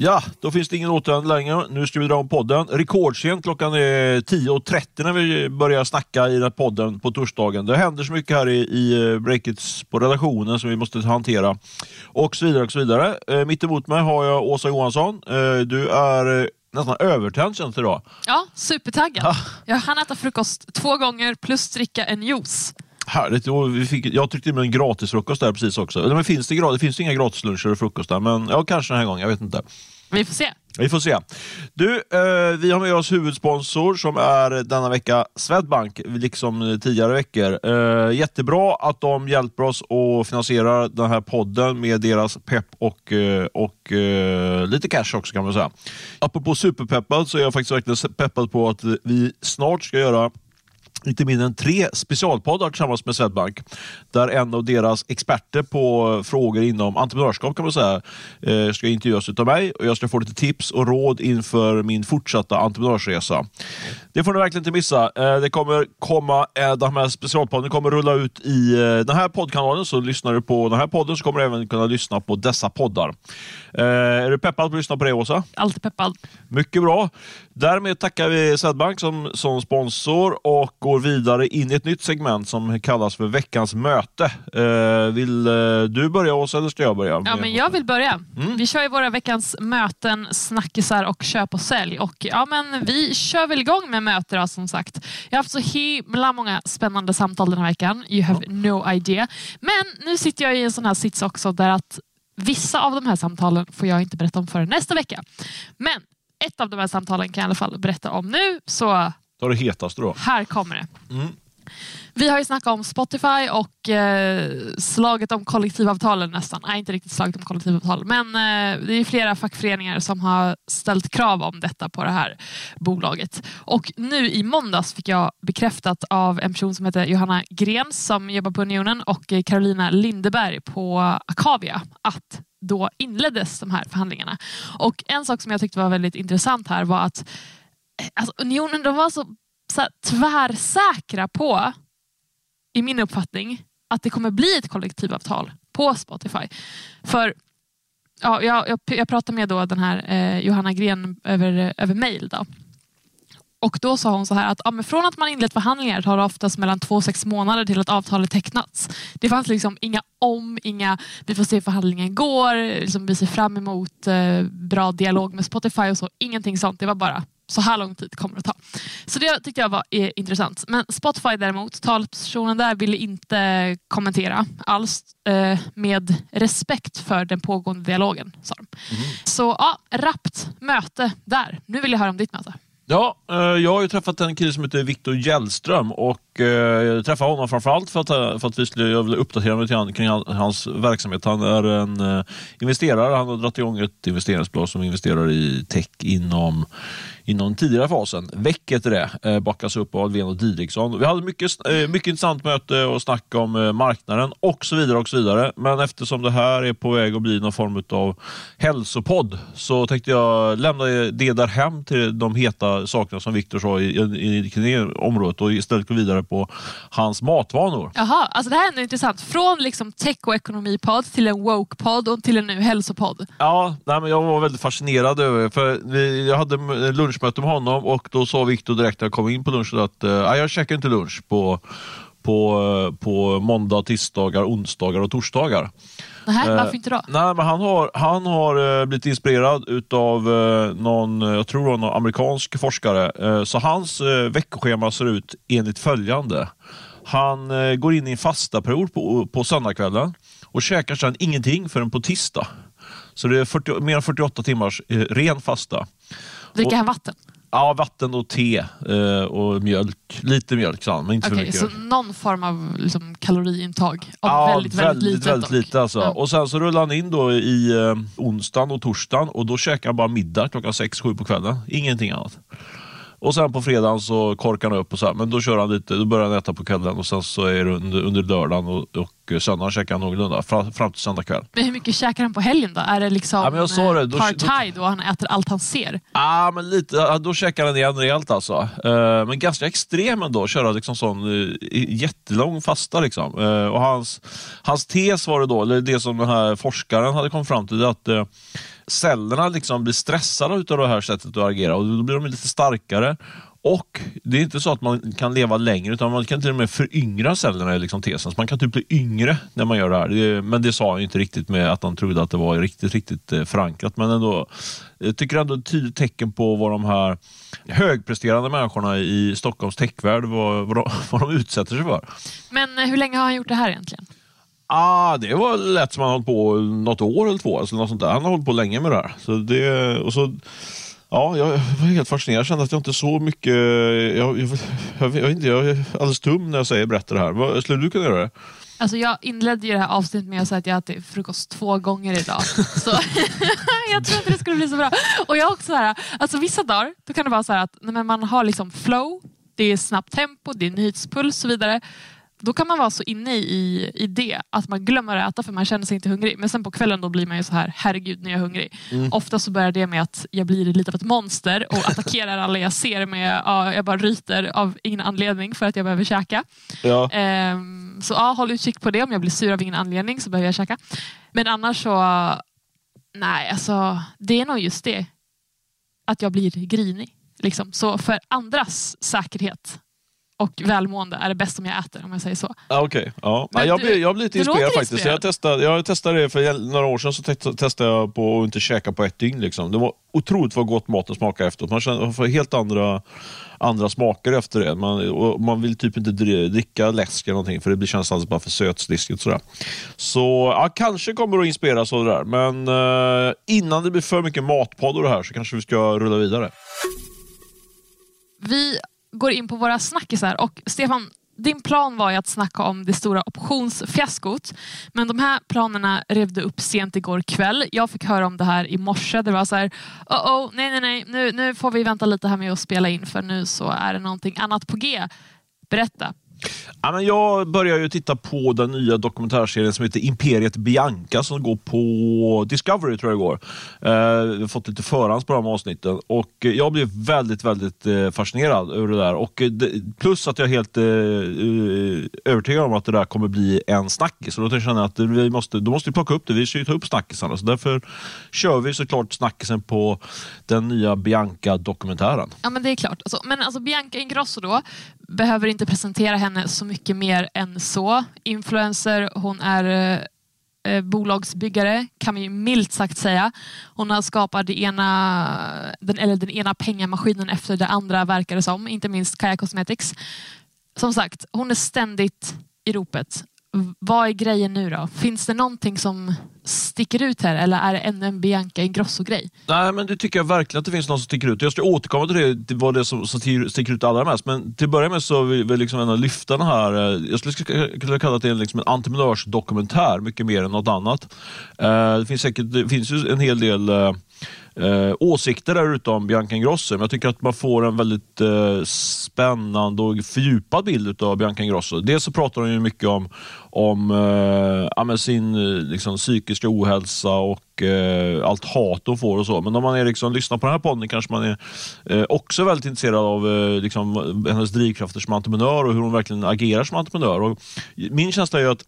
Ja, då finns det ingen återvändo längre. Nu ska vi dra om podden. Rekordsent klockan är 10.30 när vi börjar snacka i den här podden på torsdagen. Det händer så mycket här i, i eh, breakits på redaktionen som vi måste hantera. Och så vidare. och så vidare. Eh, mitt emot mig har jag Åsa Johansson. Eh, du är eh, nästan övertänd känns det idag. Ja, supertaggad. Jag hann äta frukost två gånger plus dricka en juice. Härligt. Och vi fick, jag tryckte in en gratisfrukost där precis också. Men finns det, det finns inga gratisluncher och frukostar, men ja, kanske den här gången. Jag vet inte. Vi får se. Vi får se. Du, eh, vi har med oss huvudsponsor som är denna vecka Swedbank, liksom tidigare veckor. Eh, jättebra att de hjälper oss att finansiera den här podden med deras pepp och, eh, och eh, lite cash också kan man säga. Apropå superpeppad så är jag faktiskt verkligen peppad på att vi snart ska göra inte mindre än tre specialpoddar tillsammans med Swedbank. Där en av deras experter på frågor inom entreprenörskap kan man säga eh, ska intervjuas av mig och jag ska få lite tips och råd inför min fortsatta entreprenörsresa. Det får ni verkligen inte missa. Eh, Det kommer komma, de här specialpodden kommer rulla ut i eh, den här poddkanalen, så lyssnar du på den här podden så kommer du även kunna lyssna på dessa poddar. Eh, Är du peppad på att lyssna på det Åsa? Alltid peppad. Mycket bra. Därmed tackar vi Swedbank som, som sponsor och går vidare in i ett nytt segment som kallas för veckans möte. Vill du börja Åsa eller ska jag börja? Ja, men jag vill börja. Vi kör ju våra veckans möten, snackisar och köp och sälj. Och, ja, men vi kör väl igång med möten då, som sagt. Jag har haft så himla många spännande samtal den här veckan. You have no idea. Men nu sitter jag i en sån här sits också där att vissa av de här samtalen får jag inte berätta om förrän nästa vecka. Men ett av de här samtalen kan jag i alla fall berätta om nu. Så Ta det hetaste då. här kommer det. Mm. Vi har ju snackat om Spotify och eh, slaget om kollektivavtalen nästan. Nej, inte riktigt slaget om kollektivavtal. Men eh, det är flera fackföreningar som har ställt krav om detta på det här bolaget. Och nu i måndags fick jag bekräftat av en person som heter Johanna Grens som jobbar på Unionen och eh, Carolina Lindeberg på Akavia att då inleddes de här förhandlingarna. Och en sak som jag tyckte var väldigt intressant här var att eh, alltså, Unionen de var så, så här, tvärsäkra på i min uppfattning, att det kommer bli ett kollektivavtal på Spotify. För ja, jag, jag, jag pratade med då den här eh, Johanna Gren över, över mail. Då. Och då sa hon så här att ja, men från att man inlett förhandlingar tar det oftast mellan två och sex månader till att avtalet tecknats. Det fanns liksom inga om, inga vi får se hur förhandlingen går, liksom vi ser fram emot eh, bra dialog med Spotify och så. Ingenting sånt. Det var bara så här lång tid kommer det att ta. Så det tyckte jag var eh, intressant. Men Spotify däremot, talespersonen där ville inte kommentera alls eh, med respekt för den pågående dialogen. Sa de. Så ja, rappt möte där. Nu vill jag höra om ditt möte. Ja, eh, jag har ju träffat en kille som heter Viktor Gällström och eh, jag träffade honom framförallt för att, eh, för att vi skulle, jag ville uppdatera mig lite kring han- hans verksamhet. Han är en investerare. Han har dragit igång ett investeringsbolag som investerar i tech inom inom den tidigare fasen. Väck heter det, eh, backas upp av Alvén och Didriksson. Vi hade mycket, eh, mycket intressant möte och snack om eh, marknaden och så vidare. och så vidare. Men eftersom det här är på väg att bli någon form av hälsopodd så tänkte jag lämna det där hem till de heta sakerna som Viktor sa i, i, i området och istället gå vidare på hans matvanor. Jaha, alltså det här är ändå intressant. Från liksom tech och ekonomipodd till en woke-podd och till en nu hälsopodd. Ja, nej, men jag var väldigt fascinerad över för vi, Jag hade m- lunchmöte med honom och då sa Viktor direkt när jag kom in på lunchen att uh, jag käkar inte lunch på, på, eh, på måndag, tisdagar, onsdagar och torsdagar. Nähä, Eh, varför inte då? Nej, men han har, han har eh, blivit inspirerad utav eh, någon, eh, jag tror någon amerikansk forskare. Eh, så hans eh, veckoschema ser ut enligt följande. Han eh, går in i en fastaperiod på, på söndagskvällen och käkar sedan ingenting förrän på tisdag. Så det är 40, mer än 48 timmars eh, ren fasta. Dricker han vatten? Ja, vatten och te eh, och mjölk. Lite mjölk, sa han, men inte för Okej, mycket. så någon form av liksom, kaloriintag av Ja, väldigt, väldigt, väldigt dock. lite alltså. Ja. Och sen så rullar han in då i eh, onsdagen och torsdagen och då käkar han bara middag klockan 6-7 på kvällen. Ingenting annat. Och sen på fredagen så korkar han upp och så här, men då kör han lite, då börjar han äta på kvällen och sen så är det under, under lördagen och, och söndagen käkar han någorlunda fram, fram till söndag kväll. Men hur mycket käkar han på helgen då? Är det liksom Ja, men jag sa det, eh, då- partaj då han äter allt han ser? ah, men lite, ja, då käkar han igen rejält alltså. Eh, men ganska extrem ändå, köra liksom sån eh, jättelång fasta. Liksom. Eh, och hans, hans tes var det då, eller det som den här forskaren hade kommit fram till, det att eh, cellerna liksom blir stressade av det här sättet att agera och då blir de lite starkare. Och det är inte så att man kan leva längre utan man kan till och med föryngra cellerna i liksom tesen. Så man kan typ bli yngre när man gör det här. Men det sa han inte riktigt med att han trodde att det var riktigt, riktigt eh, förankrat. Men ändå, jag tycker ändå ett tydligt tecken på vad de här högpresterande människorna i Stockholms techvärld vad, vad, de, vad de utsätter sig för. Men eh, hur länge har han gjort det här egentligen? Ah, det var lätt som han hållit på något år eller två. Alltså något sånt där. Han har hållit på länge med det här. Så det, och så, ja, jag var helt fascinerad. Jag kände att jag inte så mycket... Jag, jag, jag, jag, inte, jag är alldeles dum när jag säger berättar det här. Skulle du kunna göra det? Alltså jag inledde ju det här avsnittet med att säga att jag ätit frukost två gånger idag. Så jag tror inte det skulle bli så bra. Och jag också så här, alltså vissa dagar då kan det vara så att när man har liksom flow, det är snabbt tempo, det är nyhetspuls och så vidare då kan man vara så inne i, i det att man glömmer att äta för man känner sig inte hungrig. Men sen på kvällen då blir man ju så här, herregud nu är jag hungrig. Mm. Ofta så börjar det med att jag blir lite av ett monster och attackerar alla jag ser med, ja, jag bara ryter av ingen anledning för att jag behöver käka. Ja. Ehm, så ja, håll utkik på det. Om jag blir sur av ingen anledning så behöver jag käka. Men annars så, nej alltså det är nog just det. Att jag blir grinig. Liksom. Så för andras säkerhet och välmående är det bäst om jag äter om jag säger så. Ah, okay. ja. Men jag, blir, jag blir lite inspirerad faktiskt. Inspirerad. Jag, testade, jag testade det för några år sedan, så testade jag på att inte käka på ett dygn. Liksom. Det var otroligt vad gott maten smakar efteråt. Man, känner, får helt andra, andra smaker efter det. Man, man vill typ inte dricka läsk eller någonting för det känns alldeles bara för sötsliskigt. Sådär. Så ja, kanske kommer att inspireras av det där. Men uh, innan det blir för mycket matpodd och det här så kanske vi ska rulla vidare. Vi går in på våra snackisar. Och Stefan, din plan var ju att snacka om det stora optionsfiaskot. Men de här planerna revde upp sent igår kväll. Jag fick höra om det här i morse. Det var så här, oh, oh nej, nej, nej, nu, nu får vi vänta lite här med att spela in för nu så är det någonting annat på G. Berätta. Ja, men jag börjar ju titta på den nya dokumentärserien som heter Imperiet Bianca som går på Discovery tror jag det går. Eh, har fått lite förhands på de avsnitten och eh, jag blev väldigt, väldigt eh, fascinerad över det där. Och, eh, plus att jag är helt eh, eh, övertygad om att det där kommer bli en snackis. Och då känner jag att vi måste, då måste vi plocka upp det. Vi ska ju ta upp snackisarna. Så därför kör vi såklart snackisen på den nya Bianca-dokumentären. Ja men det är klart. Alltså, men alltså Bianca Ingrosso då behöver inte presentera henne så mycket mer än så. Influencer, hon är eh, eh bolagsbyggare kan man ju milt sagt säga. Hon har skapat det ena, den, eller den ena pengamaskinen efter det andra verkar det som. Inte minst Kaja Cosmetics. Som sagt, hon är ständigt i ropet vad är grejen nu då? Finns det någonting som sticker ut här eller är det ännu en Bianca Ingrosso-grej? Nej, men det tycker jag verkligen att det finns något som sticker ut. Jag ska återkomma till det, till vad det är som, som sticker ut allra mest. Men till att börja med så vill vi liksom lyfta den här, eh, jag skulle kunna kalla det liksom en entreprenörsdokumentär mycket mer än något annat. Eh, det finns säkert det finns ju en hel del eh, eh, åsikter där ute om Bianca Ingrosso. Men jag tycker att man får en väldigt eh, spännande och fördjupad bild av Bianca Ingrosso. Dels så pratar hon ju mycket om, om eh, sin eh, liksom, psykiska ohälsa och eh, allt hat hon får och så. Men om man är, liksom, lyssnar på den här podden kanske man är eh, också väldigt intresserad av eh, liksom, hennes drivkrafter som entreprenör och hur hon verkligen agerar som entreprenör. Och min känsla är att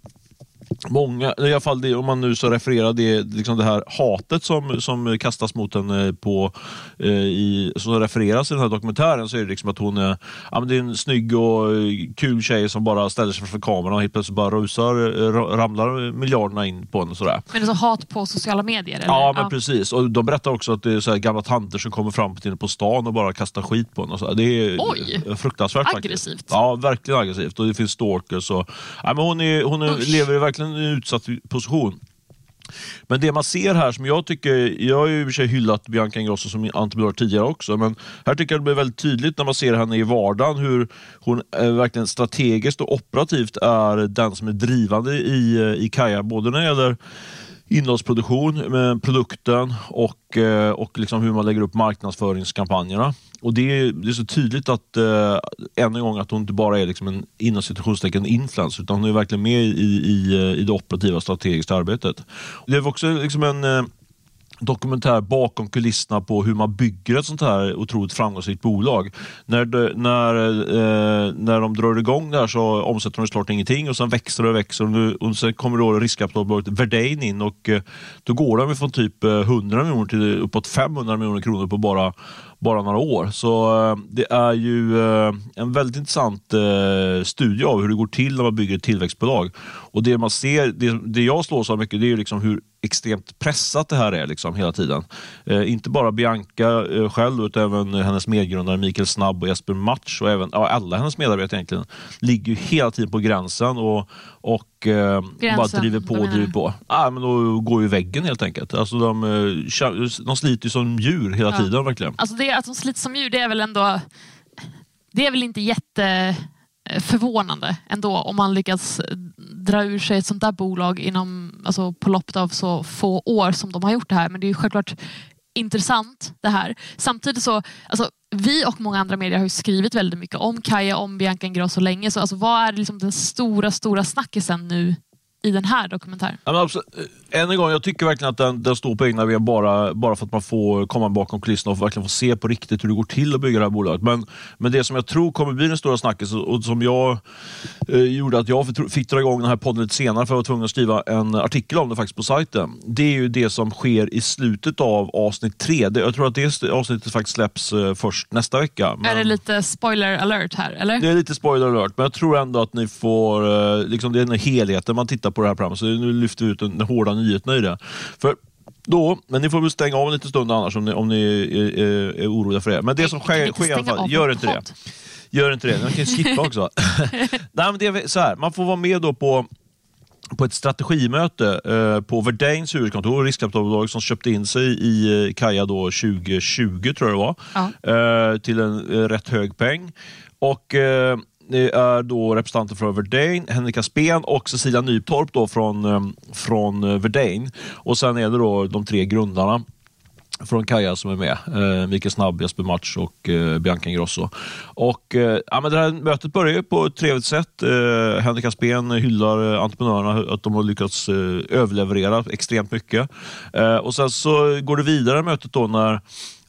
Många, i alla fall det, om man nu så refererar det, liksom det här hatet som, som kastas mot henne på, eh, i, som refereras i den här dokumentären så är det liksom att hon är, ja, men det är en snygg och kul tjej som bara ställer sig framför kameran och helt plötsligt bara rusar, ramlar miljarderna in på henne. Sådär. Men det är så hat på sociala medier? Eller? Ja, men ja. precis. Och de berättar också att det är så gamla tanter som kommer fram till henne på stan och bara kastar skit på henne. Och så. Det är Oj. fruktansvärt. Aggressivt. Faktiskt. Ja, verkligen aggressivt. Och det finns stalkers. Och, ja, men hon är, hon är, lever verkligen verkligen en utsatt position. Men det man ser här som jag tycker, jag har ju i och för sig hyllat Bianca Ingrosso som entreprenör tidigare också, men här tycker jag det blir väldigt tydligt när man ser henne i vardagen hur hon eh, verkligen strategiskt och operativt är den som är drivande i, eh, i Kaja, både när det gäller innehållsproduktion med produkten och, eh, och liksom hur man lägger upp marknadsföringskampanjerna. Och det är, det är så tydligt att eh, än en gång att hon inte bara är liksom en inom situationstecken influencer utan hon är verkligen med i, i, i det operativa strategiska arbetet. Det var också liksom en eh, dokumentär bakom kulisserna på hur man bygger ett sånt här otroligt framgångsrikt bolag. När, de, när, eh, när de drar igång det här så omsätter de såklart ingenting och sen växer och växer och, nu, och sen kommer då riskkapitalbolaget Verdane in och eh, då går de från typ eh, 100 miljoner till uppåt 500 miljoner kronor på bara bara några år. Så eh, det är ju eh, en väldigt intressant eh, studie av hur det går till när man bygger ett tillväxtbolag. Och det man ser, det, det jag slås av mycket, det är liksom hur extremt pressat det här är liksom hela tiden. Eh, inte bara Bianca eh, själv utan även hennes medgrundare Mikael Snabb och Jesper Match och även ja, alla hennes medarbetare egentligen ligger hela tiden på gränsen och, och eh, bara driver på och driver på. Ah, men då går ju väggen helt enkelt. Alltså de, eh, de sliter ju som djur hela ja. tiden verkligen. Alltså det, att de sliter som djur det är väl ändå det är väl inte jätte förvånande ändå om man lyckas dra ur sig ett sånt där bolag inom, alltså på loppet av så få år som de har gjort det här. Men det är självklart intressant det här. Samtidigt så, alltså, vi och många andra medier har skrivit väldigt mycket om Kaja, om Bianca Ingrosso länge. Så alltså, vad är liksom den stora, stora snackisen nu i den här dokumentären? Ja, alltså, än en gång, jag tycker verkligen att den, den står på egna ben bara, bara för att man får komma bakom kulisserna och verkligen få se på riktigt hur det går till att bygga det här bolaget. Men, men det som jag tror kommer bli den stora snackisen och som jag eh, gjorde att jag fick dra igång den här podden lite senare för att jag var tvungen att skriva en artikel om det faktiskt på sajten. Det är ju det som sker i slutet av avsnitt tre. Det, jag tror att det avsnittet faktiskt släpps eh, först nästa vecka. Men... Är det lite spoiler alert här? eller? Det är lite spoiler alert, men jag tror ändå att ni får, eh, liksom, det är den helheten man tittar på det här programmet. Så nu lyfter vi ut den, den hårda nyheterna i det. För då, men ni får väl stänga av en liten stund annars om ni, om ni är, är, är oroliga för det. Men det som sker, sker i alla fall, gör inte det. Gör inte det. Man kan skippa också. Nej, men det är så här, man får vara med då på på ett strategimöte eh, på Verdains huvudkontor, riskkapitalbolag som köpte in sig i eh, Kaja då 2020 tror jag det var, ja. eh, till en eh, rätt hög peng. Och eh, det är då representanter från Verdane, Henrika Spen och Cecilia Nytorp då från, ehm, från Verdane. Och sen är det då de tre grundarna från Kaja som är med. Eh, Mikael Snabb, Jesper Match och eh, Bianca Ingrosso. Och, eh, ja, men det här mötet börjar på ett trevligt sätt. Eh, Henrik Aspén hyllar eh, entreprenörerna, att de har lyckats eh, överleverera extremt mycket. Eh, och Sen så går det vidare mötet då när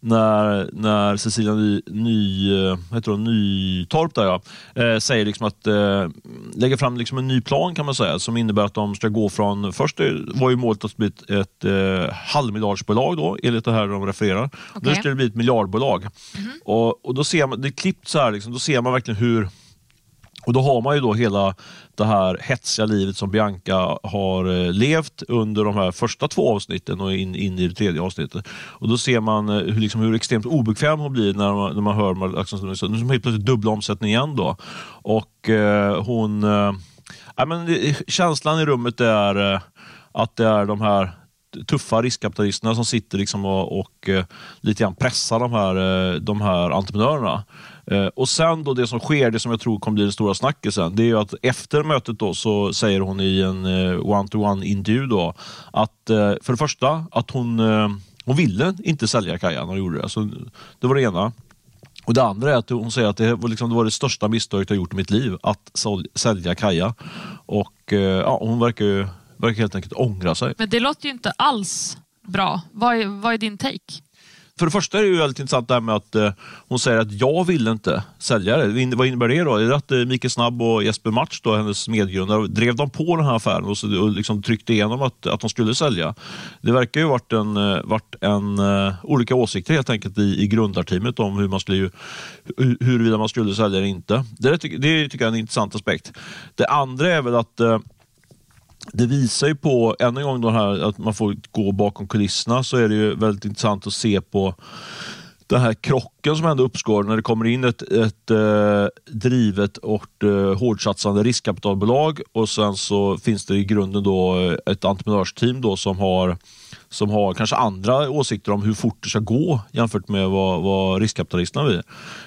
när, när Cecilia Ny, Ny, eh, heter hon, Nytorp där, ja, eh, säger liksom att eh, lägger fram liksom en ny plan kan man säga som innebär att de ska gå från, först var ju målet att bli ett, ett eh, halvmiljardsbolag då, enligt det här de refererar. Okay. Nu ska det bli ett miljardbolag. Mm -hmm. och, och då ser man, det är klippt så här, liksom, då ser man verkligen hur och då har man ju då hela det här hetsiga livet som Bianca har eh, levt under de här första två avsnitten och in, in i det tredje avsnittet. Och Då ser man eh, hur, liksom, hur extremt obekväm hon blir när man, när man hör liksom, nu är helt plötsligt dubbla omsättning igen. Då. Och eh, hon... Eh, ja, men, eh, känslan i rummet är eh, att det är de här tuffa riskkapitalisterna som sitter liksom och, och uh, lite grann pressar de här, de här entreprenörerna. Eh, och sen då det som sker, det som jag tror kommer bli den stora snackisen, det är att efter mötet då så säger hon i en eh, one-to-one intervju då att eh, för det första att hon, hon ville inte sälja Kajan när hon gjorde det. Så det var det ena. Och Det andra är att hon säger att det var, liksom, det, var det största misstaget jag gjort i mitt liv, att sälja Kaja. Och ja, hon verkar ju verkar helt enkelt ångra sig. Men det låter ju inte alls bra. Vad är, vad är din take? För det första är det ju väldigt intressant det här med att eh, hon säger att jag vill inte sälja det. Vad innebär det då? Är det att eh, Mikael Snabb och Jesper Match, då, hennes medgrundare, drev de på den här affären och, så, och liksom tryckte igenom att, att de skulle sälja? Det verkar ju varit en, eh, varit en uh, olika åsikter helt enkelt i, i grundarteamet om hur man skulle, ju, huruvida man skulle sälja eller inte. Det, det tycker jag är en intressant aspekt. Det andra är väl att uh, det visar ju på, än en gång, här, att man får gå bakom kulisserna så är det ju väldigt intressant att se på den här krocken som ändå uppstår när det kommer in ett, ett eh, drivet och eh, hårdsatsande riskkapitalbolag. Och sen så finns det i grunden då ett entreprenörsteam då som har som har kanske andra åsikter om hur fort det ska gå jämfört med vad, vad riskkapitalisterna vill.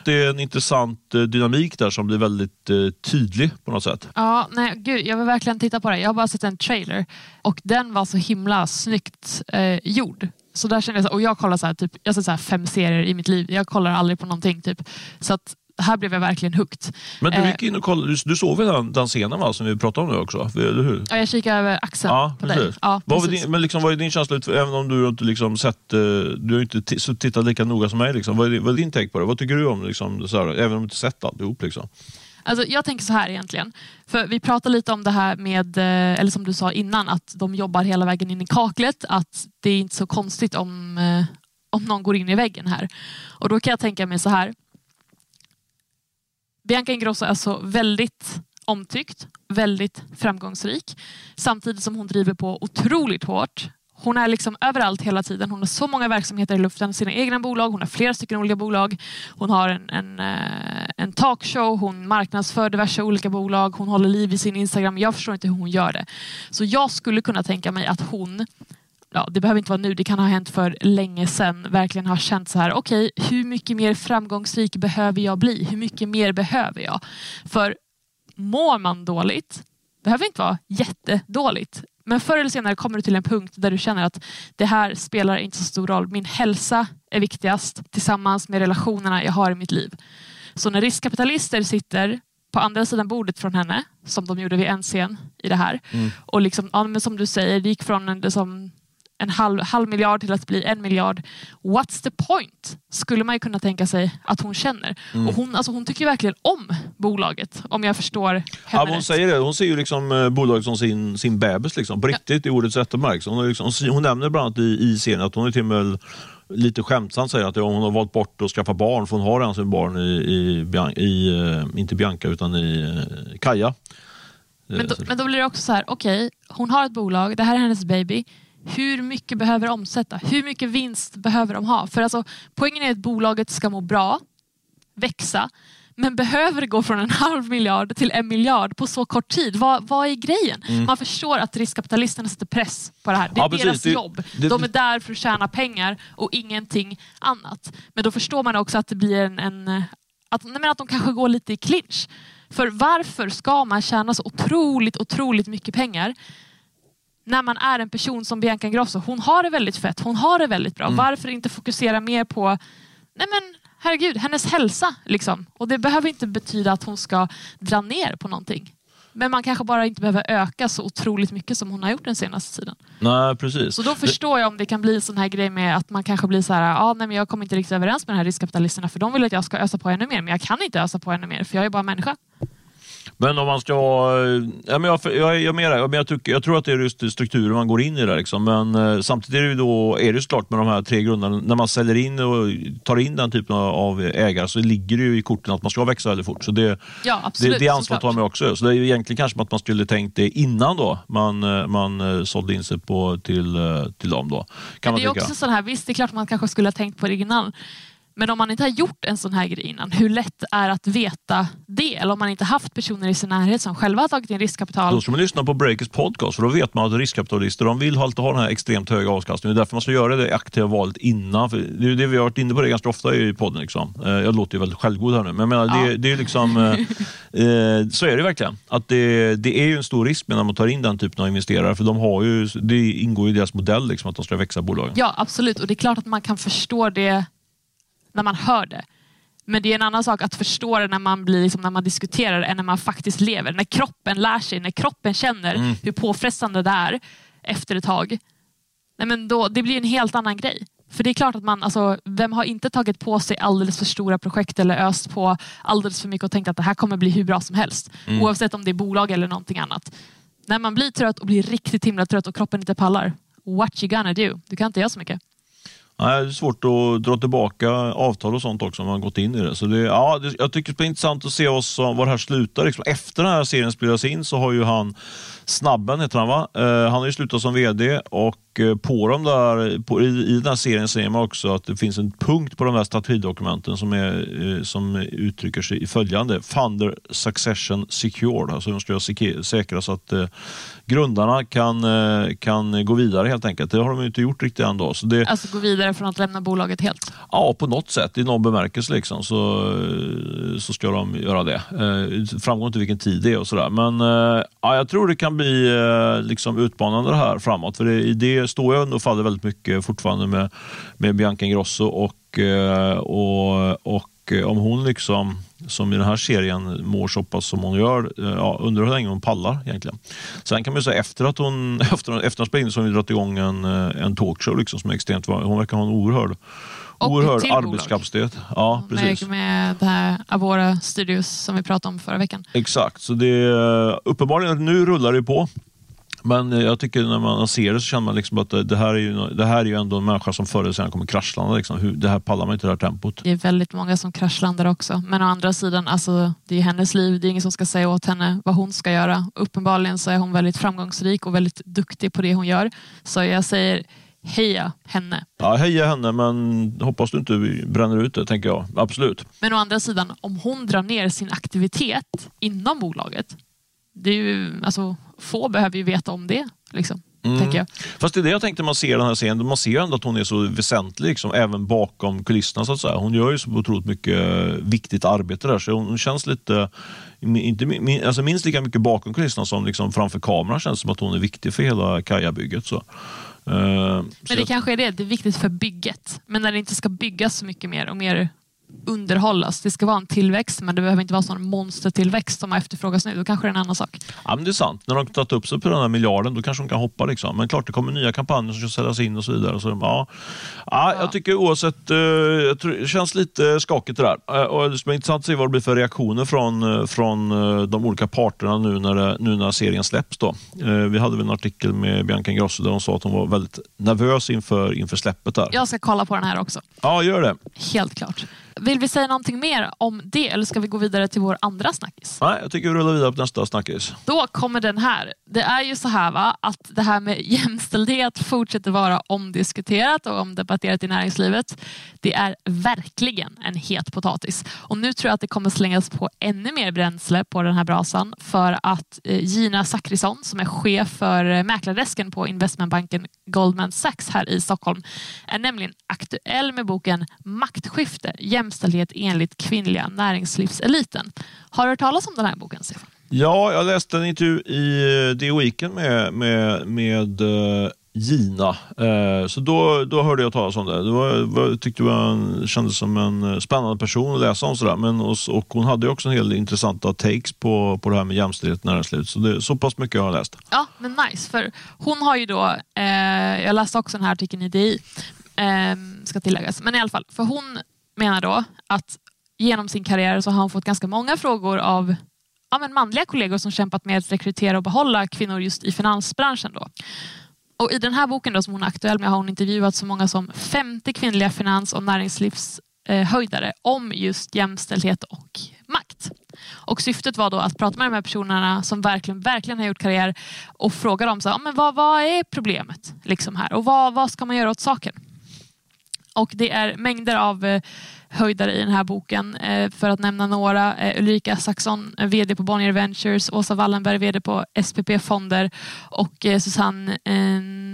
Det är en intressant eh, dynamik där som blir väldigt eh, tydlig på något sätt. Ja, nej, gud, jag vill verkligen titta på det. Jag har bara sett en trailer och den var så himla snyggt eh, gjord. Så där känner jag, och jag kollar så här, typ, jag har så här fem serier i mitt liv. Jag kollar aldrig på någonting. Typ. Så att här blev jag verkligen hooked. Men du Eh, gick in och kollade, du, du såg väl den, den scenen va, som vi pratade om nu också? Eller hur? Ja, jag kikar över axeln Ja, på dig. Ja, Vad var din, men liksom, vad är din känsla, även om du inte liksom sett, eh, du har inte tittat lika noga som mig, liksom. vad, är, din- vad är din take på det? Vad tycker du om liksom, så här, även om du inte sett alltihop? Liksom? Alltså, jag tänker så här egentligen. För Vi pratade lite om det här med, eh, eller som du sa innan, att de jobbar hela vägen in i kaklet. Att det är inte så konstigt om, om någon går in i väggen här. Och Då kan jag tänka mig så här. Bianca Ingrosso är alltså väldigt omtyckt, väldigt framgångsrik. Samtidigt som hon driver på otroligt hårt. Hon är liksom överallt hela tiden. Hon har så många verksamheter i luften. Sina egna bolag, hon har flera stycken olika bolag. Hon har en, en, eh, en talkshow, hon marknadsför diverse olika bolag. Hon håller liv i sin Instagram. Jag förstår inte hur hon gör det. Så jag skulle kunna tänka mig att hon Ja, det behöver inte vara nu, det kan ha hänt för länge sedan. Verkligen har känt så här, okej, hur mycket mer framgångsrik behöver jag bli? Hur mycket mer behöver jag? För mår man dåligt, behöver inte vara jättedåligt, men förr eller senare kommer du till en punkt där du känner att det här spelar inte så stor roll. Min hälsa är viktigast tillsammans med relationerna jag har i mitt liv. Så när riskkapitalister sitter på andra sidan bordet från henne, som de gjorde vid en scen i det här, och liksom, ja, men som du säger, det gick från en, liksom, en halv, halv miljard till att bli en miljard. What's the point? Skulle man ju kunna tänka sig att hon känner. Och hon, alltså, hon tycker verkligen om bolaget, om jag förstår henne Ja, hon rätt. säger det. Hon ser ju liksom eh, bolaget som sin, sin bebis, liksom, på riktigt i ordets rätta bemärkelse. Hon, liksom, hon nämner bland annat i, i scenen att hon är till och med lite skämtsamt säger att ja, hon har valt bort att skaffa barn, för hon har redan sin barn i, i, i eh, inte Bianca, utan i eh, Kaja. Men då, men då blir det också så här, okej, hon har ett bolag, det här är hennes baby. Hur mycket behöver omsätta? Hur mycket vinst behöver de ha? För alltså, poängen är att bolaget ska må bra, växa, men behöver det gå från en halv miljard till en miljard på så kort tid? Vad, vad är grejen? Man förstår att riskkapitalisterna sätter press på det här. Det är Mm. Ja, deras Det- jobb. det- De är där för att tjäna pengar och ingenting annat. Men då förstår man också att det blir en, en att, nej men att de kanske går lite i clinch. För varför ska man tjäna så otroligt, otroligt mycket pengar när man är en person som Bianca Ingrosso? Hon har det väldigt fett, hon har det väldigt bra. Varför inte fokusera mer på, nej men herregud, hennes hälsa. Liksom. Och det behöver inte betyda att hon ska dra ner på någonting. Men man kanske bara inte behöver öka så otroligt mycket som hon har gjort den senaste tiden. Nej, precis. Så då förstår jag om det kan bli en sån här grej med att man kanske blir så här, ah, nej, men jag kommer inte riktigt överens med de här riskkapitalisterna för de vill att jag ska ösa på ännu mer, men jag kan inte ösa på ännu mer för jag är bara människa. Men om man ska vara... Ja, men jag, jag, jag, menar, men jag, tycker, jag tror att det är just strukturen man går in i där. Liksom. Men eh, samtidigt är det då, är det ju klart med de här tre grunderna. När man säljer in och tar in den typen av, ägare så ligger det ju i korten att man ska växa väldigt fort. Så det, Ja, det, absolut. det ansvaret såklart. har man också. Så det är egentligen kanske att man skulle tänkt det innan då man, eh, man eh, sålde in sig på, till, eh, till dem. Då, kan Men det är också sån här, visst det är klart man kanske skulle ha tänkt på det innan. Men om man inte har gjort en sån här grej innan, hur lätt är att veta det? Eller om man inte haft personer i sin närhet som själva har tagit in riskkapital. Då ska man lyssna på Breakers podcast för då vet man att riskkapitalister de vill alltid ha den här extremt höga avkastningen. Det är därför man ska göra det aktiva valet innan. För det är det vi har varit inne på det ganska ofta i podden. Liksom. Eh, Jag låter ju väldigt självgod här nu, men jag menar, det, Ja. det är liksom, eh, eh, så är det verkligen. Att det, det är ju en stor risk när man tar in den typen av investerare för de har ju, det ingår i deras modell liksom, att de ska växa bolagen. Ja, absolut. Och det är klart att man kan förstå det när man hör det. Men det är en annan sak att förstå det när man, blir, liksom, när man diskuterar än när man faktiskt lever. När kroppen lär sig, när kroppen känner Mm. hur påfrestande det är efter ett tag. Nej, men då, det blir en helt annan grej. För det är klart att man, alltså, vem har inte tagit på sig alldeles för stora projekt eller öst på alldeles för mycket och tänkt att det här kommer bli hur bra som helst. Mm. Oavsett om det är bolag eller någonting annat. När man blir trött och blir riktigt himla trött och kroppen inte pallar. What you gonna do? Du kan inte göra så mycket. Nej, det är svårt att dra tillbaka avtal och sånt också om man gått in i det. Så det, ja, det, jag tycker det är intressant att se oss, var det här slutar. Liksom. Efter den här serien spelas in så har ju han, Snabben heter han va? Eh, han har ju slutat som VD och eh, på de där, på, i, i den här serien ser man också att det finns en punkt på de här strategidokumenten som, är, eh, som uttrycker sig i följande. Funder succession secured. Alltså de ska säkra så att eh, grundarna kan, kan gå vidare helt enkelt. Det har de inte gjort riktigt än. Då. Så det, Alltså gå vidare från att lämna bolaget helt. Ja, på något sätt. I någon bemärkelse liksom, så, så ska de göra det. Eh, framgår inte vilken tid det är och sådär. Men eh, ja, jag tror det kan bli eh, liksom utmanande det här framåt. För det, i det står jag och faller väldigt mycket fortfarande med, med Bianca Ingrosso och, eh, och, och eh, om hon liksom som i den här serien mår så pass som hon gör. Ja, undrar hur länge hon pallar egentligen. Sen kan man säga efter att hon efter, efter att spelade in så har vi dragit igång en, en talkshow liksom, som är extremt Hon verkar ha en oerhörd, oerhörd arbetskapacitet. Ja, precis. Med, med det här Avora Studios som vi pratade om förra veckan. Exakt, så det är uppenbarligen nu rullar det på. Men eh, jag tycker när man ser det så känner man liksom att det här är ju, det här är ju ändå en människa som förr eller senare kommer kraschlanda. Liksom. det här pallar man inte det här tempot. Det är väldigt många som kraschlandar också. Men å andra sidan, alltså, det är hennes liv. Det är ingen som ska säga åt henne vad hon ska göra. Uppenbarligen så är hon väldigt framgångsrik och väldigt duktig på det hon gör. Så jag säger heja henne. Ja, heja henne, men hoppas du inte bränner ut det, tänker jag. Absolut. Men å andra sidan, om hon drar ner sin aktivitet inom bolaget, det är ju, alltså, få behöver ju veta om det. Liksom, mm. Fast det är det jag tänkte man ser den här scenen. Man ser ju ändå att hon är så väsentlig, liksom, även bakom kulisserna. Så att säga. Hon gör ju så otroligt mycket viktigt arbete där, så hon känns lite inte, alltså minst lika mycket bakom kulisserna som liksom framför kameran känns som att hon är viktig för hela Kaja-bygget. Så. Uh, men det jag... kanske är det, det är viktigt för bygget. Men när det inte ska byggas så mycket mer och mer underhållas. Det ska vara en tillväxt men det behöver inte vara en sån monstertillväxt som efterfrågas nu. Då kanske det är en annan sak. Ja, men det är sant. När de tagit upp sig på den här miljarden då kanske de kan hoppa. Liksom. Men klart, det kommer nya kampanjer som ska säljas in och så vidare. Så, ja. Ja, Jag tycker oavsett, eh, det känns lite skakigt det där. Eh, och det ska bli intressant att se vad det blir för reaktioner från, eh, från de olika parterna nu när, det, nu när serien släpps. Då. Vi hade en artikel med Bianca Ingrosso där hon sa att hon var väldigt nervös inför, inför släppet. Där. Jag ska kolla på den här också. Ja, gör det. Helt klart. Vill vi säga någonting mer om det eller ska vi gå vidare till vår andra snackis? Nej, jag tycker vi rullar vidare på nästa snackis. Då kommer den här. Det är ju så här va, att det här med jämställdhet fortsätter vara omdiskuterat och omdebatterat i näringslivet. Det är verkligen en het potatis. Och nu tror jag att det kommer slängas på ännu mer bränsle på den här brasan för att eh, Gina Zachrisson som är chef för eh, mäklardesken på investmentbanken Goldman Sachs här i Stockholm är nämligen aktuell med boken Maktskifte jämställdhet enligt kvinnliga näringslivseliten. Har du hört talas om den här boken, Stefan? Ja, jag läste en intervju i eh, The Weekend med, med, med uh, Gina. Uh, så då, då hörde jag talas om det. Det var, tyckte jag kändes som en spännande person att läsa om. Sådär. Men, och, och hon hade också en hel del intressanta takes på, på det här med jämställdhet i näringslivet. Så, det, så pass mycket har jag läst. Ja, men nice. För hon har ju då, eh, jag läste också den här artikeln i DI, eh, ska tilläggas. Men i alla fall, för hon menar då att genom sin karriär så har han fått ganska många frågor av ja, men manliga kollegor som kämpat med att rekrytera och behålla kvinnor just i finansbranschen. Då. Och I den här boken då, som hon är aktuell med har hon intervjuat så många som 50 kvinnliga finans och näringslivshöjdare om just jämställdhet och makt. Och Syftet var då att prata med de här personerna som verkligen, verkligen har gjort karriär och fråga dem så här, men vad, vad är problemet liksom här och vad, vad ska man göra åt saken? Och det är mängder av eh, höjdare i den här boken. Eh, för att nämna några. Eh, Ulrika Saxon, VD på Bonnier Ventures, Åsa Wallenberg, VD på SPP Fonder och Susanne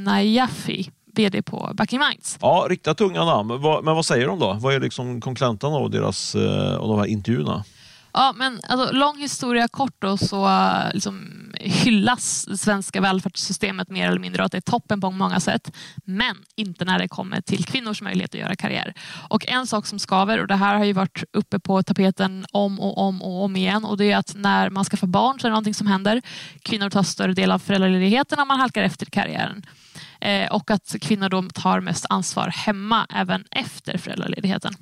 Najafi, VD på Backing Minds. Ja, riktigt tunga namn. Men vad säger de då? Vad är liksom kontentan av, deras, av de här intervjuerna? Ja, men alltså, lång historia kort då, så äh, liksom, hyllas det svenska välfärdssystemet mer eller mindre och att det är toppen på många sätt. Men inte när det kommer till kvinnors möjlighet att göra karriär. Och en sak som skaver, och det här har ju varit uppe på tapeten om och om och om igen och det är att när man skaffar barn så är det någonting som händer. Kvinnor tar större del av föräldraledigheten och man halkar efter karriären. Eh, och att kvinnor då tar mest ansvar hemma även efter föräldraledigheten.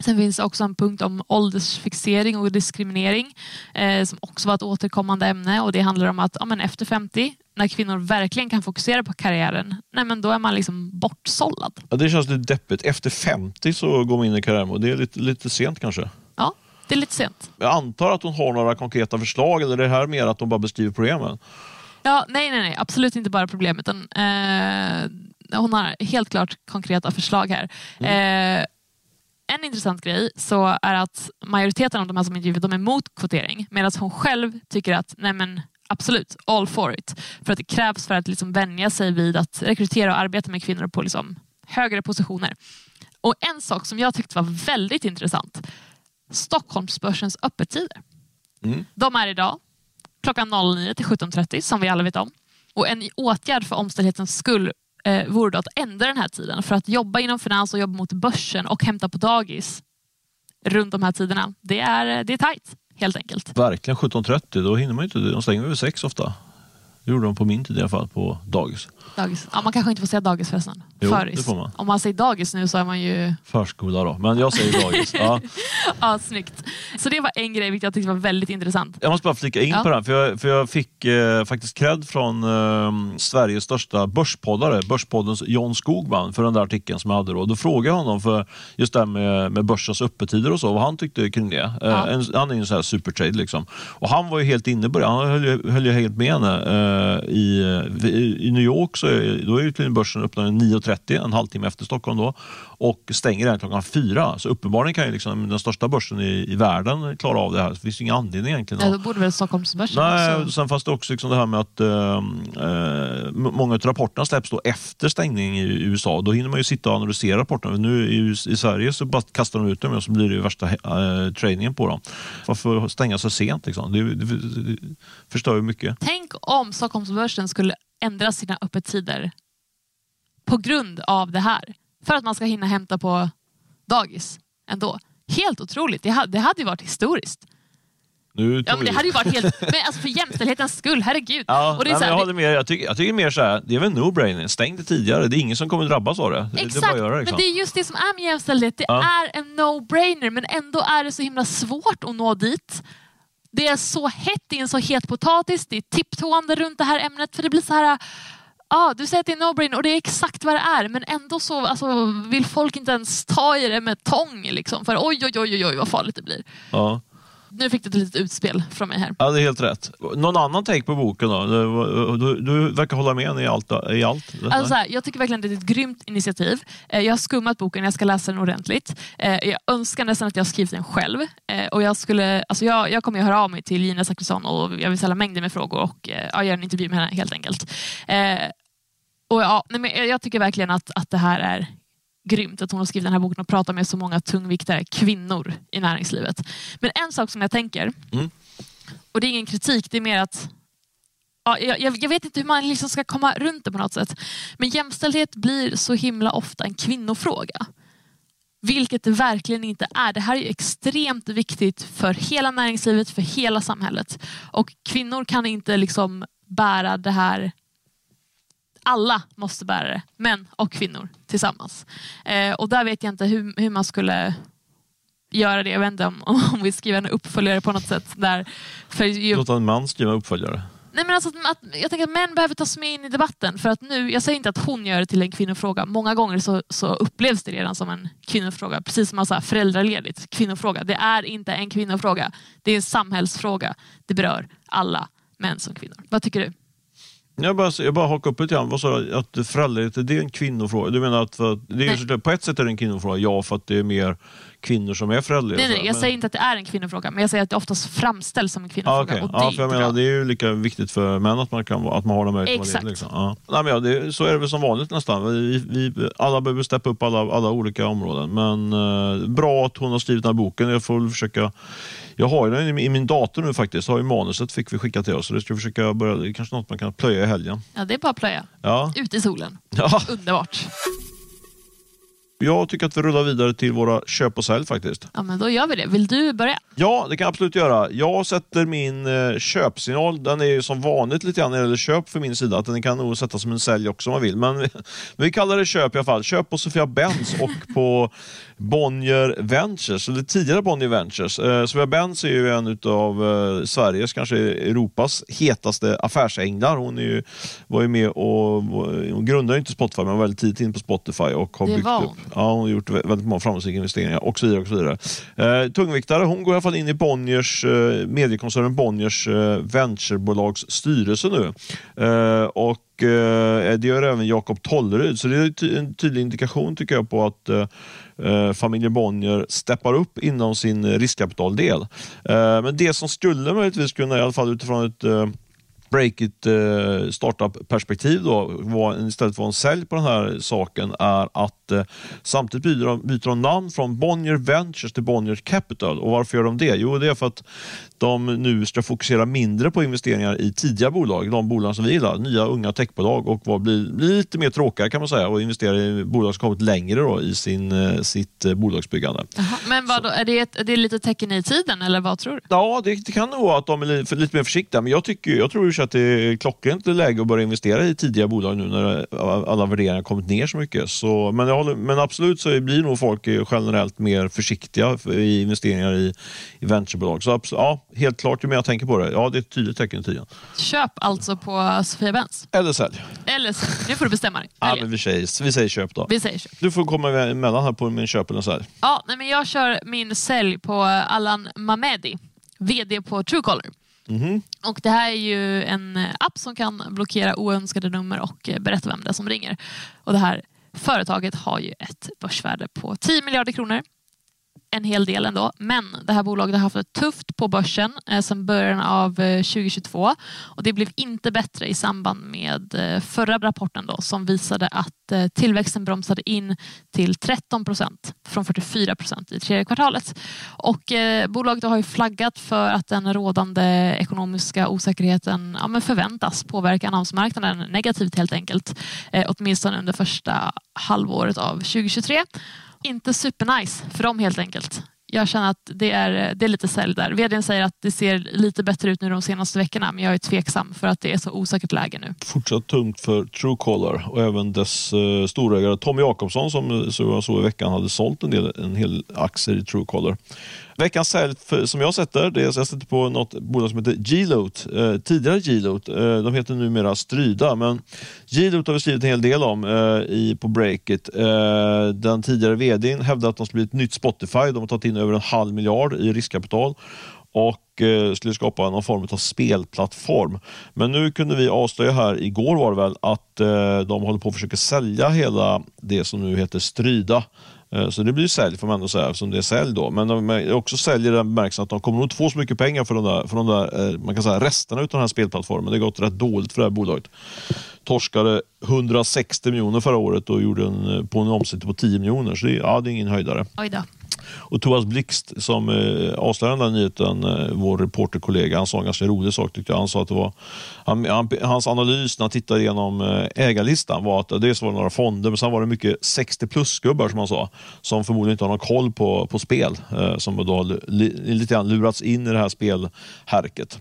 Sen finns det också en punkt om åldersfixering och diskriminering eh, som också var ett återkommande ämne och det handlar om att ja, men efter 50 när kvinnor verkligen kan fokusera på karriären, nej men då är man liksom bortsållad. Ja, det känns lite deppigt. Efter 50 så går man in i karriären och det är lite, lite sent kanske. Ja, det är lite sent. Jag antar att hon har några konkreta förslag eller är det här mer att hon bara beskriver problemen? Ja, nej, nej, nej, absolut inte bara problem utan eh, hon har helt klart konkreta förslag här. Mm. Eh, en intressant grej så är att majoriteten av de här som intervjuat de är emot kvotering medan hon själv tycker att nej men, absolut, all for it. För att det krävs för att liksom vänja sig vid att rekrytera och arbeta med kvinnor på liksom högre positioner. Och En sak som jag tyckte var väldigt intressant. Stockholmsbörsens öppettider. Mm. De är idag klockan 09 till 17.30 som vi alla vet om. Och En åtgärd för omständighetens skull eh, vore då att ändra den här tiden för att jobba inom finans och jobba mot börsen och hämta på dagis runt de här tiderna. Det är, eh, det är tajt, helt enkelt. Verkligen 17.30, då hinner man ju inte. De stänger över sex ofta. Det gjorde de på min tid i alla fall, på dagis. Dagis. Ja, man kanske inte får säga dagis förresten. Jo, Föris. det får man. Om man säger dagis nu så är man ju... Förskola då, men jag säger dagis. Ja. Ja, snyggt. Så det var en grej vilket jag tyckte var väldigt intressant. Jag måste bara flika in Ja. på den, för jag, för jag fick eh, faktiskt cred från eh, Sveriges största börspoddare, Börspoddens John Skogman, för den där artikeln som jag hade då. Då frågade jag honom för just det här med, med börsens öppettider och så, vad han tyckte kring det. Eh, Ja. en, han är ju en sån här supertrade liksom. Och han var ju helt inne på det, han höll, ju- höll ju helt med henne. Eh, i, i, I New York så är, då är ju tydligen börsen öppnar 9.30, en halvtimme efter Stockholm då, och stänger den klockan fyra. Så uppenbarligen kan ju liksom den största börsen i, i världen klara av det här. Så det finns ju ingen anledning egentligen. Att- då borde väl Stockholmsbörsen Nej, också... sen fanns det också liksom det här med att eh, eh, många av rapporterna släpps då efter stängning i USA. Då hinner man ju sitta och analysera rapporterna. Nu i, i Sverige så bara kastar de ut dem och så blir det värsta eh, trainingen på dem. Varför stänga så sent? Liksom? Det, det, det, det förstör ju mycket. Tänk om Stockholmsbörsen skulle ändra sina öppettider på grund av det här. För att man ska hinna hämta på dagis ändå. Helt otroligt. Det hade, det hade ju varit historiskt. Nu Ja, men det hade ju varit helt... Men alltså för jämställdhetens skull, herregud. Ja, Och det är nej, så här, jag det- håller med. Jag tycker, jag tycker mer så här, det är väl no-brainer. Stäng det tidigare. Det är ingen som kommer drabbas av det. Det, det Exakt, göra det. Liksom. men det är just det som är med jämställdhet. Det Ja. är en no-brainer men ändå är det så himla svårt att nå dit. Det är så hett, det är en så het potatis, det är tipptående runt det här ämnet för det blir så här Ja, du säger att det är no-brain och det är exakt vad det är men ändå så alltså, vill folk inte ens ta i det med tång liksom, för oj oj oj oj, oj vad farligt det blir. Ja. Nu fick du ett litet utspel från mig här. ja, det är helt rätt. Någon annan take på boken då? Du, du, du verkar hålla med i allt. I allt. Alltså så här, jag tycker verkligen att det är ett grymt initiativ. Eh, Jag har skummat boken, jag ska läsa den ordentligt. Eh, Jag önskar nästan att jag skrivit den själv. Eh, Och jag, skulle, alltså jag, jag kommer ju höra av mig till Gina Zachrisson och jag vill ställa mängder med frågor och ja, göra en intervju med henne helt enkelt. Och ja, nej, men jag tycker verkligen att, att det här är grymt att hon har skrivit den här boken och pratar med så många tungviktare kvinnor i näringslivet. Men en sak som jag tänker, Mm. och det är ingen kritik, det är mer att Ja, jag, jag vet inte hur man liksom ska komma runt det på något sätt. Men jämställdhet blir så himla ofta en kvinnofråga. Vilket det verkligen inte är. Det här är ju extremt viktigt för hela näringslivet, för hela samhället. Och kvinnor kan inte liksom bära det här alla måste bära det, män och kvinnor tillsammans. Eh, och där vet jag inte hur, hur man skulle göra det. Jag vet inte om, om vi skriver en uppföljare på något sätt. Där, för ju, Låta en man skriva uppföljare. Nej, men alltså att, att, jag tänker att män behöver tas med in i debatten. För att nu, jag säger inte att hon gör det till en kvinnofråga. Många gånger så, så upplevs det redan som en kvinnofråga. Precis som alltså föräldraledigt. Kvinnofråga. Det är inte en kvinnofråga. Det är en samhällsfråga. Det berör alla män som kvinnor. Vad tycker du? Jag bara, jag bara hakar upp lite grann. Vad sa du? Att föräldraledighet, det är en kvinnofråga? Du menar att för, det är, såklart- på ett sätt är det en kvinnofråga, ja, för att det är mer kvinnor som är föräldralediga. Nej, nej, jag Men- säger inte att det är en kvinnofråga. Men jag säger att det oftast framställs som en kvinnofråga. okej. och det ja, är för jag menar, bra. det är ju lika viktigt för män att man, kan, att man har den möjligheten. att vara Exakt. ledig, Liksom. Ja. Nej, men ja, det, så är det väl som vanligt nästan. Vi, vi, alla behöver steppa upp alla, alla olika områden. Men eh, bra att hon har skrivit den här boken. Jag får väl försöka... Jag har den i, min dator nu faktiskt. Jag har ju manuset fick vi skicka till oss. Så det ska vi försöka börja, det är kanske något man kan plöja i helgen. Ja, det är bara att plöja. Ja. Ut i solen. ja. Underbart. Jag tycker att vi rullar vidare till våra köp och sälj faktiskt. Ja, men då gör vi det. Vill du börja? Ja, det kan jag absolut göra. Jag sätter min eh, köpsignal, den är ju som vanligt lite grann när det gäller köp för min sida, att den kan nog sättas som en sälj också om man vill. Men vi, vi kallar det köp i alla fall. Köp på Sofia Benz och på Bonnier Ventures, eller tidigare Bonnier Ventures. Eh, Sofia Benz är ju en av eh, Sveriges, kanske Europas hetaste affärsänglar. Hon är ju, var ju med och hon grundade inte Spotify, men var väldigt tidigt in på Spotify och har Det byggt upp. Ja, hon har gjort väldigt många framgångsrika investeringar och så vidare. Och så vidare. Eh, tungviktare, hon går i alla fall in i Bonniers, eh, mediekoncernen Bonniers eh, venturebolags styrelse nu. Eh, och eh, det gör även Jakob Tollerud, så det är en tydlig indikation tycker jag på att eh, eh, familjen Bonnier steppar upp inom sin riskkapitaldel. Men det som skulle möjligtvis kunna, i alla fall utifrån ett Breakit eh, startup-perspektiv då, var, istället för en sälj på den här saken är att eh, samtidigt byter de, byter de namn från Bonnier Ventures till Bonnier Capital. Och Varför gör de det? Jo, det är för att de nu ska fokusera mindre på investeringar i tidiga bolag, de bolag som vi gillar, nya unga techbolag och vad blir, blir lite mer tråkigare kan man säga och investera i bolag som kommit längre då, i sin, eh, sitt eh, bolagsbyggande. Aha, men vad är, det ett, är det lite tecken i tiden eller vad tror du? Ja, det, det kan nog vara att de är lite, lite mer försiktiga, men jag, tycker, jag tror ju att det är klockrent läge att börja investera i tidiga bolag nu när alla värderingar kommit ner så mycket. Så, men, håller, men absolut så blir nog folk generellt mer försiktiga i investeringar i, i venturebolag. Så absolut, ja, helt klart, ju mer jag tänker på det, ja det är ett tydligt tecken i tiden. Köp alltså på Sofia Benz. Eller sälj. Eller sälj. Nu får du bestämma dig. Ja, men vi, säger, vi säger köp då. Vi säger köp. Du får komma emellan här på min köp eller sälj. Ja, nej, men jag kör min sälj på Allan Mamedi, VD på Truecaller. Mm. Och Det här är ju en app som kan blockera oönskade nummer och berätta vem det är som ringer. Och Det här företaget har ju ett börsvärde på 10 miljarder kronor en hel del ändå. Men det här bolaget har haft det tufft på börsen eh, sedan början av eh, 2022 och det blev inte bättre i samband med eh, förra rapporten då, som visade att eh, tillväxten bromsade in till 13 procent från 44 procent i tredje kvartalet. Och, eh, bolaget har ju flaggat för att den rådande ekonomiska osäkerheten ja, men förväntas påverka annonsmarknaden negativt helt enkelt. Eh, åtminstone under första halvåret av 2023 inte supernice för dem helt enkelt. Jag känner att det är, det är lite sälj där. Vdn säger att det ser lite bättre ut nu de senaste veckorna men jag är tveksam för att det är så osäkert läge nu. Fortsatt tungt för Truecaller och även dess eh, storägare Tommy Jakobsson som eh, så jag såg i veckan hade sålt en, del, en hel aktier i Truecaller. Veckans sälj som jag sätter, det är, jag sätter på något bolag som heter G-Loot. Eh, tidigare G-Loot, eh, de heter numera Stryda, men G-Loot har vi skrivit en hel del om eh, i, på Breakit. Eh, den tidigare vdn hävdade att de skulle bli ett nytt Spotify. De har tagit in över en halv miljard i riskkapital och eh, skulle skapa någon form av spelplattform. Men nu kunde vi avslöja här, igår var det väl, att eh, de håller på att försöka sälja hela det som nu heter Stryda Eh, så det blir sälj får man ändå säga, eftersom det är sälj då. Men de också säljer den bemärkelsen att de kommer nog inte få så mycket pengar för de där, för de där eh, man kan säga, resterna av den här spelplattformen. Det har gått rätt dåligt för det här bolaget. Torskade 160 miljoner förra året och gjorde en, eh, på en omsättning på 10 miljoner. Så det, ja, det är ingen höjdare. Oj då. Och Thomas Blixt som eh, avslöjade den nyheten, eh, vår reporterkollega, han sa en ganska rolig sak tyckte jag. Han sa att det var, han, han, hans analys när han tittade igenom eh, ägarlistan var att dels var det några fonder, men sen var det mycket 60 plus-gubbar som han sa, som förmodligen inte har någon koll på, på spel, eh, som då har li, lite grann lurats in i det här spelhärket.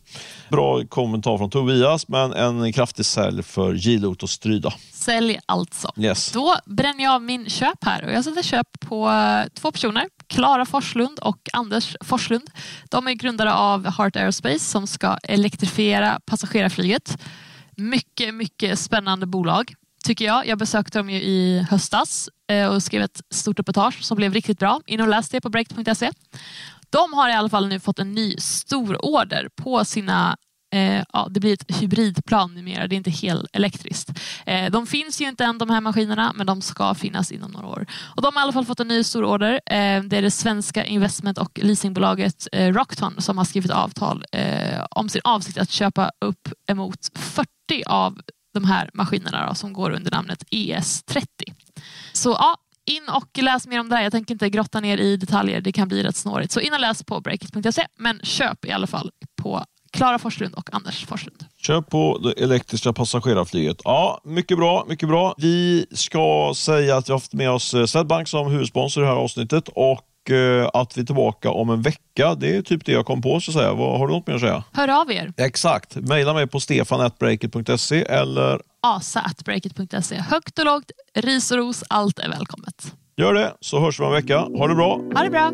Bra kommentar från Tobias, men en kraftig sälj för Gilot och Stryda. Sälj alltså. Yes. Då bränner jag min köp här och jag sätter köp på eh, två personer. Klara Forslund och Anders Forslund. De är grundare av Heart Aerospace som ska elektrifiera passagerarflyget. Mycket, mycket spännande bolag tycker jag. Jag besökte dem ju i höstas eh, och skrev ett stort reportage som blev riktigt bra. In och läs det på break.se. De har i alla fall nu fått en ny stor order på sina Eh, ja, det blir ett hybridplan numera, det är inte helt elektriskt. Eh, de finns ju inte än de här maskinerna men de ska finnas inom några år. Och de har i alla fall fått en ny stor order. Eh, det är det svenska investment och leasingbolaget eh, Rockton som har skrivit avtal eh, om sin avsikt att köpa upp emot 40 av de här maskinerna då, som går under namnet ES30. Så ja, in och läs mer om det här. Jag tänker inte grotta ner i detaljer, det kan bli rätt snårigt. Så in och läs på breakit.se men köp i alla fall på Klara Forslund och Anders Forslund. Köp på det elektriska passagerarflyget. Ja, mycket bra, mycket bra. Vi ska säga att vi har haft med oss eh, Swedbank som huvudsponsor i det här avsnittet och eh, att vi är tillbaka om en vecka. Det är typ det jag kom på. Så att säga. Har du något mer att säga? Hör av er. Exakt. Maila mig på stefanatbreakit.se eller asa.breakit.se. Högt och lågt, ris och ros, allt är välkommet. Gör det, så hörs vi om en vecka. Ha det bra. Ha det bra.